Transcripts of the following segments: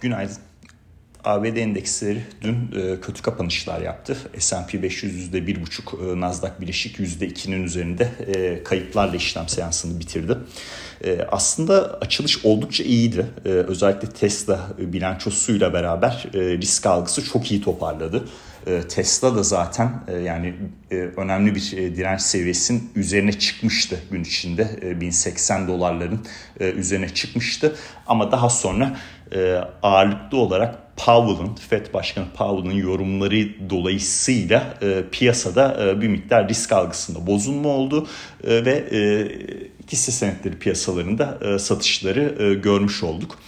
Günaydın. ABD endeksleri dün e, kötü kapanışlar yaptı. S&P 500 %1,5, e, Nasdaq Bileşik %2'nin üzerinde e, kayıplarla işlem seansını bitirdi. E, aslında açılış oldukça iyiydi. Özellikle Tesla bilançosuyla beraber risk algısı çok iyi toparladı. Tesla da zaten yani önemli bir direnç seviyesinin üzerine çıkmıştı gün içinde. 1080 dolarların üzerine çıkmıştı. Ama daha sonra ağırlıklı olarak Powell'ın, FED Başkanı Powell'ın yorumları dolayısıyla piyasada bir miktar risk algısında bozulma oldu ve hisse senetleri piyasalarında satışları görmüş olduk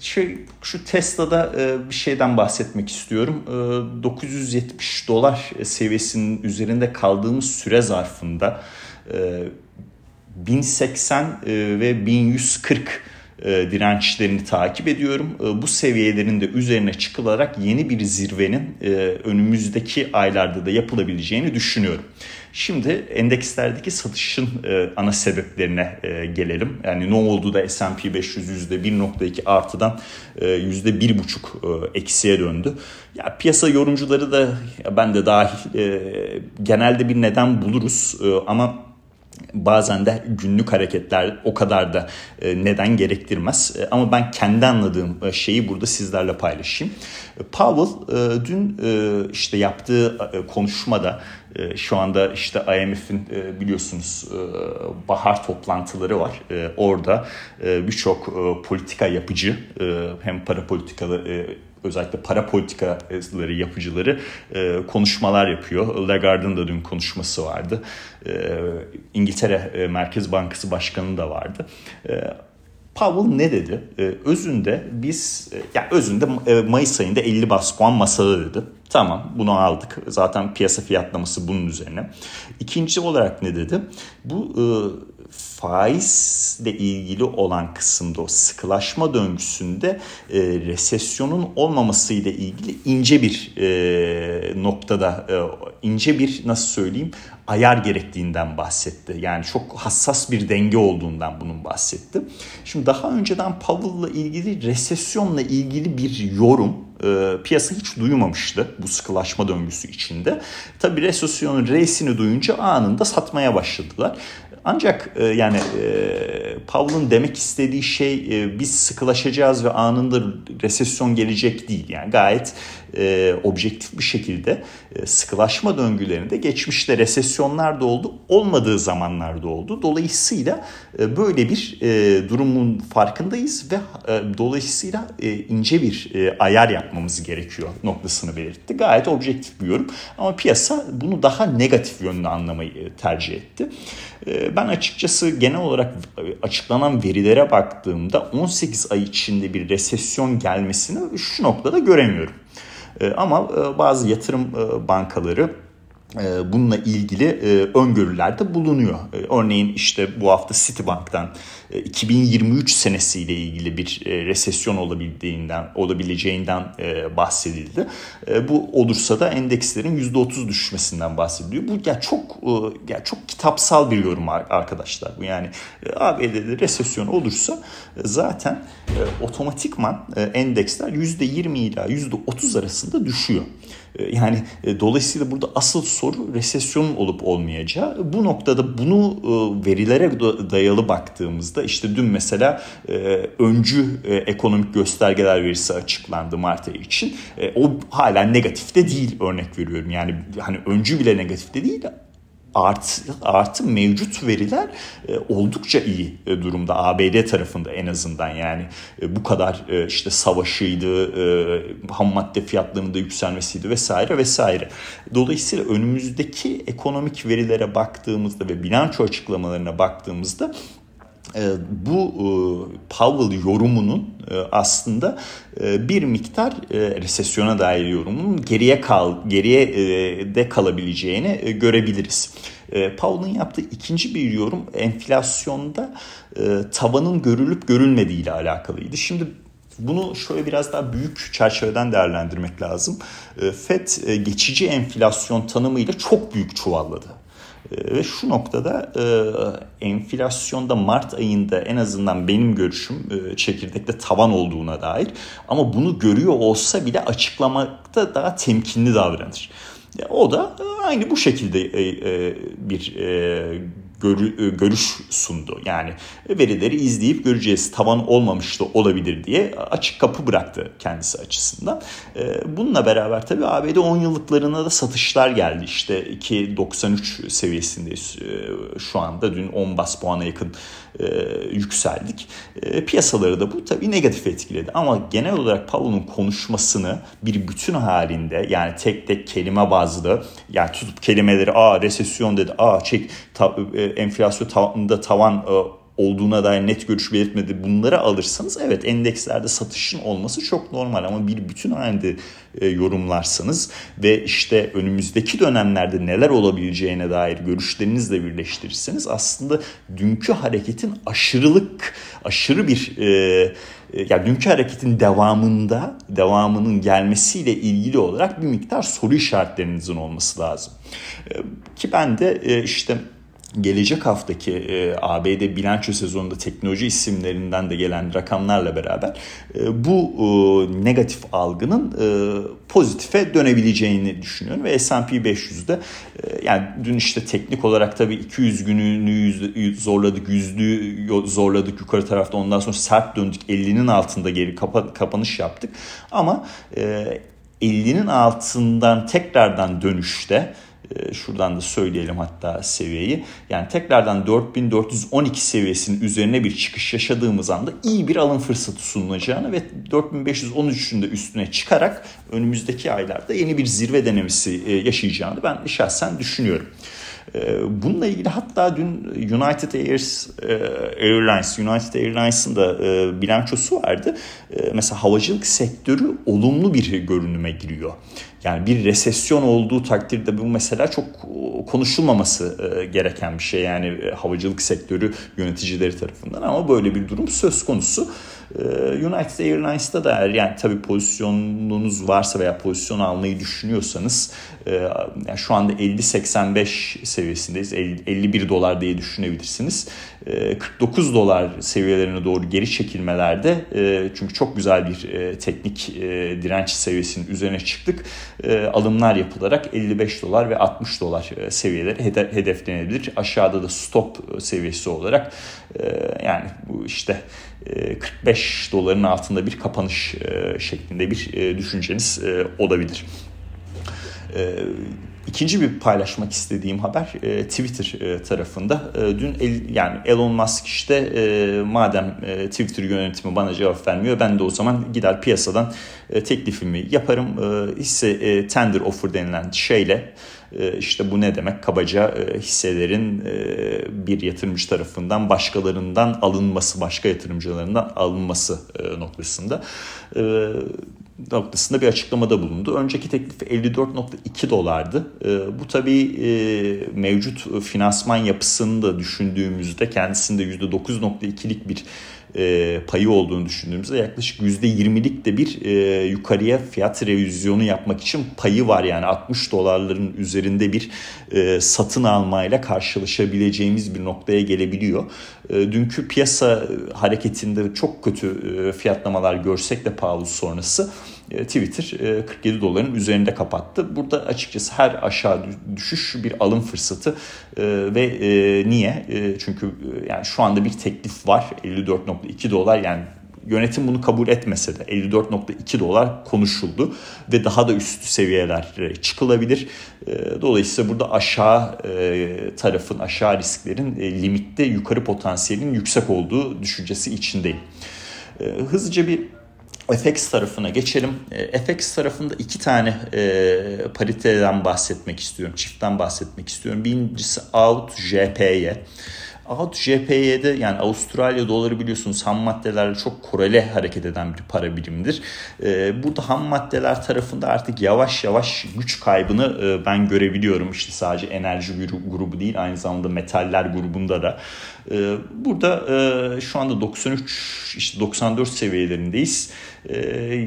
şey şu Tesla'da e, bir şeyden bahsetmek istiyorum. E, 970 dolar seviyesinin üzerinde kaldığımız süre zarfında e, 1080 e, ve 1140 e, dirençlerini takip ediyorum. E, bu seviyelerin de üzerine çıkılarak yeni bir zirvenin e, önümüzdeki aylarda da yapılabileceğini düşünüyorum. Şimdi endekslerdeki satışın ana sebeplerine gelelim. Yani ne oldu da S&P 500 %1.2 artıdan %1.5 eksiye döndü. Ya piyasa yorumcuları da ben de dahil genelde bir neden buluruz ama bazen de günlük hareketler o kadar da e, neden gerektirmez. E, ama ben kendi anladığım e, şeyi burada sizlerle paylaşayım. Powell dün işte yaptığı konuşmada şu anda işte IMF'in biliyorsunuz bahar toplantıları var. Orada birçok politika yapıcı hem para politikalı özellikle para politikaları yapıcıları e, konuşmalar yapıyor. Lagarde'ın da dün konuşması vardı. E, İngiltere e, Merkez Bankası Başkanı da vardı. E, Powell ne dedi? E, özünde biz, e, yani özünde e, Mayıs ayında 50 bas puan masada dedi. Tamam bunu aldık. Zaten piyasa fiyatlaması bunun üzerine. İkinci olarak ne dedi? Bu e, faizle ilgili olan kısımda o sıkılaşma döngüsünde e, resesyonun olmaması ile ilgili ince bir e, noktada e, ince bir nasıl söyleyeyim ayar gerektiğinden bahsetti. Yani çok hassas bir denge olduğundan bunun bahsetti. Şimdi daha önceden Powell'la ilgili resesyonla ilgili bir yorum e, piyasa hiç duymamıştı bu sıkılaşma döngüsü içinde. Tabii resesyonun R'sini duyunca anında satmaya başladılar. Ancak e, yani e, Powell'ın demek istediği şey e, biz sıkılaşacağız ve anında resesyon gelecek değil. Yani gayet e, objektif bir şekilde e, sıkılaşma döngülerinde geçmişte resesyonlar da oldu, olmadığı zamanlarda oldu. Dolayısıyla e, böyle bir e, durumun farkındayız ve e, dolayısıyla e, ince bir e, ayar yapmamız gerekiyor noktasını belirtti. Gayet objektif bir yorum ama piyasa bunu daha negatif yönlü anlamayı e, tercih etti. E, ben açıkçası genel olarak açıklanan verilere baktığımda 18 ay içinde bir resesyon gelmesini şu noktada göremiyorum. E, ama e, bazı yatırım e, bankaları bununla ilgili öngörülerde bulunuyor. Örneğin işte bu hafta Citibank'tan 2023 senesiyle ilgili bir resesyon olabildiğinden olabileceğinden bahsedildi. Bu olursa da endekslerin %30 düşmesinden bahsediliyor. Bu yani çok yani çok kitapsal bir yorum arkadaşlar. Bu yani ABD'de resesyon olursa zaten otomatikman endeksler %20 ila %30 arasında düşüyor. Yani dolayısıyla burada asıl soru resesyonun olup olmayacağı. Bu noktada bunu verilere dayalı baktığımızda baktığımızda işte dün mesela e, öncü e, ekonomik göstergeler verisi açıklandı Mart ayı için. E, o hala negatifte değil örnek veriyorum. Yani hani öncü bile negatifte değil artı, artı mevcut veriler e, oldukça iyi e, durumda ABD tarafında en azından yani e, bu kadar e, işte savaşıydı, e, ham madde fiyatlarının da yükselmesiydi vesaire vesaire. Dolayısıyla önümüzdeki ekonomik verilere baktığımızda ve bilanço açıklamalarına baktığımızda bu e, Powell yorumunun e, aslında e, bir miktar resesyona dair yorumunun geriye kal geriye de kalabileceğini görebiliriz. Powell'ın yaptığı ikinci bir yorum enflasyonda tavanın görülüp görülmediği ile alakalıydı. Şimdi bunu şöyle biraz daha büyük çerçeveden değerlendirmek lazım. FED geçici enflasyon tanımıyla çok büyük çuvalladı. Ve şu noktada enflasyonda Mart ayında en azından benim görüşüm çekirdekte tavan olduğuna dair ama bunu görüyor olsa bile açıklamakta daha temkinli davranır. O da aynı bu şekilde bir görü, e, görüş sundu. Yani verileri izleyip göreceğiz tavan olmamış da olabilir diye açık kapı bıraktı kendisi açısından. E, bununla beraber tabii ABD 10 yıllıklarına da satışlar geldi. İşte 2.93 seviyesindeyiz e, şu anda. Dün 10 bas puana yakın yükseldik. Piyasaları da bu tabii negatif etkiledi. Ama genel olarak Powell'ın konuşmasını bir bütün halinde yani tek tek kelime bazlı yani tutup kelimeleri aa resesyon dedi aa çek ta, enflasyon tavanında tavan e, olduğuna dair net görüş belirtmedi. Bunları alırsanız evet endekslerde satışın olması çok normal ama bir bütün halinde e, yorumlarsanız ve işte önümüzdeki dönemlerde neler olabileceğine dair görüşlerinizle birleştirirseniz aslında dünkü hareketin aşırılık aşırı bir e, e yani dünkü hareketin devamında devamının gelmesiyle ilgili olarak bir miktar soru işaretlerinizin olması lazım. E, ki ben de işte gelecek haftaki e, ABD bilanço sezonunda teknoloji isimlerinden de gelen rakamlarla beraber e, bu e, negatif algının e, pozitife dönebileceğini düşünüyorum ve S&P 500'de e, yani dün işte teknik olarak tabii 200 gününü yüzde, zorladık, yüzlüğü zorladık yukarı tarafta ondan sonra sert döndük 50'nin altında geri kapa, kapanış yaptık. Ama e, 50'nin altından tekrardan dönüşte şuradan da söyleyelim hatta seviyeyi. Yani tekrardan 4412 seviyesinin üzerine bir çıkış yaşadığımız anda iyi bir alım fırsatı sunulacağını ve 4513'ün de üstüne çıkarak önümüzdeki aylarda yeni bir zirve denemesi e, yaşayacağını ben şahsen düşünüyorum. Ee, bununla ilgili hatta dün United Airs, e, Airlines, United Airlines'ın da e, bilançosu vardı. Mesela havacılık sektörü olumlu bir görünüme giriyor. Yani bir resesyon olduğu takdirde bu mesela çok konuşulmaması e, gereken bir şey. Yani e, havacılık sektörü yöneticileri tarafından ama böyle bir durum söz konusu. E, United Airlines'ta da eğer yani tabii pozisyonunuz varsa veya pozisyon almayı düşünüyorsanız yani şu anda 50-85 seviyesindeyiz. 51 dolar diye düşünebilirsiniz. 49 dolar seviyelerine doğru geri çekilmelerde çünkü çok güzel bir teknik direnç seviyesinin üzerine çıktık. Alımlar yapılarak 55 dolar ve 60 dolar seviyeleri hedeflenebilir. Aşağıda da stop seviyesi olarak yani bu işte 45 doların altında bir kapanış şeklinde bir düşünceniz olabilir. İkinci bir paylaşmak istediğim haber e, Twitter e, tarafında. E, dün el, yani Elon Musk işte e, madem e, Twitter yönetimi bana cevap vermiyor ben de o zaman gider piyasadan e, teklifimi yaparım. E, hisse e, tender offer denilen şeyle e, işte bu ne demek? Kabaca e, hisselerin e, bir yatırımcı tarafından başkalarından alınması, başka yatırımcılarından alınması noktasında noktasında bir açıklamada bulundu. Önceki teklifi 54.2 dolardı. Bu tabii mevcut finansman yapısını da düşündüğümüzde kendisinde %9.2'lik bir e, payı olduğunu düşündüğümüzde yaklaşık %20'lik de bir e, yukarıya fiyat revizyonu yapmak için payı var. Yani 60 dolarların üzerinde bir e, satın almayla karşılaşabileceğimiz bir noktaya gelebiliyor. E, dünkü piyasa hareketinde çok kötü e, fiyatlamalar görsek de Paulus sonrası Twitter 47 e, doların üzerinde kapattı. Burada açıkçası her aşağı düşüş bir alım fırsatı e, ve niye? Çünkü yani şu anda bir teklif var 54.2 dolar yani yönetim bunu kabul etmese de 54.2 dolar konuşuldu ve daha da üst seviyelere çıkılabilir. Dolayısıyla burada aşağı tarafın, aşağı risklerin limitte yukarı potansiyelin yüksek olduğu düşüncesi içindeyim. Hızlıca bir FX tarafına geçelim. E, FX tarafında iki tane e, pariteden bahsetmek istiyorum. Çiftten bahsetmek istiyorum. Birincisi Out JPY. Out JPY'de yani Avustralya doları biliyorsunuz ham maddelerle çok korele hareket eden bir para birimidir. Ee, burada ham maddeler tarafında artık yavaş yavaş güç kaybını e, ben görebiliyorum. İşte sadece enerji grubu değil aynı zamanda metaller grubunda da Burada şu anda 93 işte 94 seviyelerindeyiz.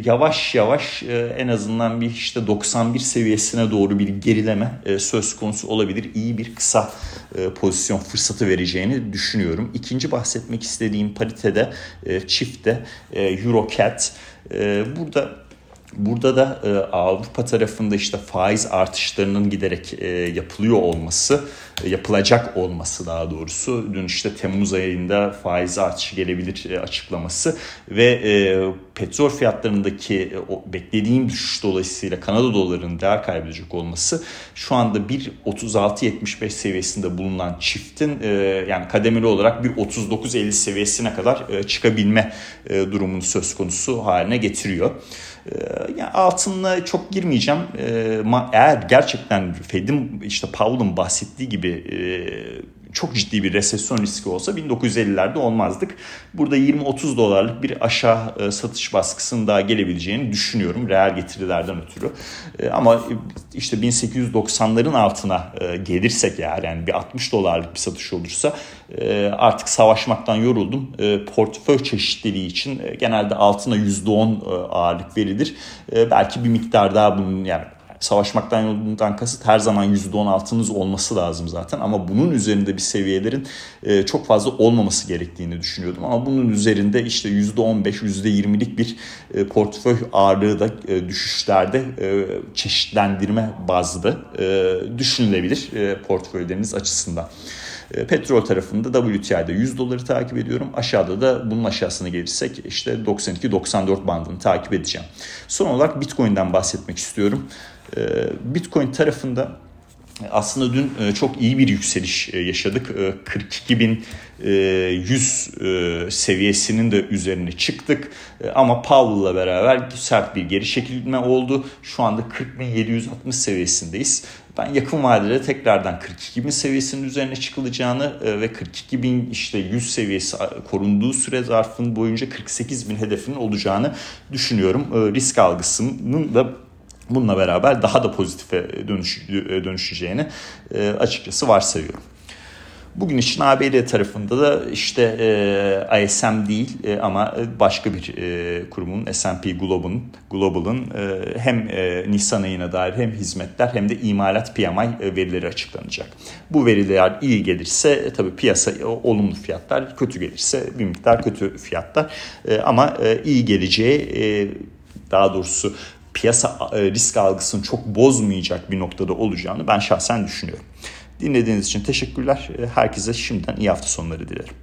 Yavaş yavaş en azından bir işte 91 seviyesine doğru bir gerileme söz konusu olabilir. İyi bir kısa pozisyon fırsatı vereceğini düşünüyorum. İkinci bahsetmek istediğim paritede çifte Eurocat. Burada Burada da e, Avrupa tarafında işte faiz artışlarının giderek e, yapılıyor olması, e, yapılacak olması daha doğrusu. Dün işte Temmuz ayında faiz artışı gelebilir e, açıklaması ve e, petrol fiyatlarındaki e, o beklediğim düşüş dolayısıyla Kanada dolarının değer kaybedecek olması şu anda 1.36.75 seviyesinde bulunan çiftin e, yani kademeli olarak 1.39.50 seviyesine kadar e, çıkabilme e, durumunu söz konusu haline getiriyor. Ee, yani altınla çok girmeyeceğim. Ee, eğer gerçekten Fed'in işte Powell'ın bahsettiği gibi e, çok ciddi bir resesyon riski olsa 1950'lerde olmazdık. Burada 20-30 dolarlık bir aşağı e, satış baskısının daha gelebileceğini düşünüyorum reel getirilerden ötürü. E, ama işte 1890'ların altına e, gelirsek eğer yani bir 60 dolarlık bir satış olursa artık savaşmaktan yoruldum. Portföy çeşitliliği için genelde altına %10 ağırlık verilir. Belki bir miktar daha bunun yani savaşmaktan yolundan kasıt her zaman %16'nız olması lazım zaten ama bunun üzerinde bir seviyelerin e, çok fazla olmaması gerektiğini düşünüyordum ama bunun üzerinde işte %15 %20'lik bir e, portföy ağırlığı da e, düşüşlerde çeşitlendirme bazlı düşünülebilir portföyleriniz açısından. Petrol tarafında WTI'de 100 doları takip ediyorum. Aşağıda da bunun aşağısına gelirsek işte 92-94 bandını takip edeceğim. Son olarak Bitcoin'den bahsetmek istiyorum. Ee, Bitcoin tarafında aslında dün e, çok iyi bir yükseliş e, yaşadık. 42.100 e, seviyesinin de üzerine çıktık. Ama Powell'la beraber sert bir geri çekilme oldu. Şu anda 40.760 seviyesindeyiz. Ben yakın vadede tekrardan 42.000 seviyesinin üzerine çıkılacağını ve 42.000 işte 100 seviyesi korunduğu süre zarfının boyunca 48.000 hedefinin olacağını düşünüyorum. Risk algısının da bununla beraber daha da pozitife dönüş, dönüşeceğini e, açıkçası varsayıyorum. Bugün için ABD tarafında da işte e, ISM değil e, ama başka bir e, kurumun S&P Global'ın Global'ın e, hem e, Nisan ayına dair hem hizmetler hem de imalat PMI e, verileri açıklanacak. Bu veriler iyi gelirse e, tabii piyasa e, olumlu fiyatlar, kötü gelirse bir miktar kötü fiyatlar. E, ama e, iyi geleceği e, daha doğrusu piyasa e, risk algısını çok bozmayacak bir noktada olacağını ben şahsen düşünüyorum. Dinlediğiniz için teşekkürler. Herkese şimdiden iyi hafta sonları dilerim.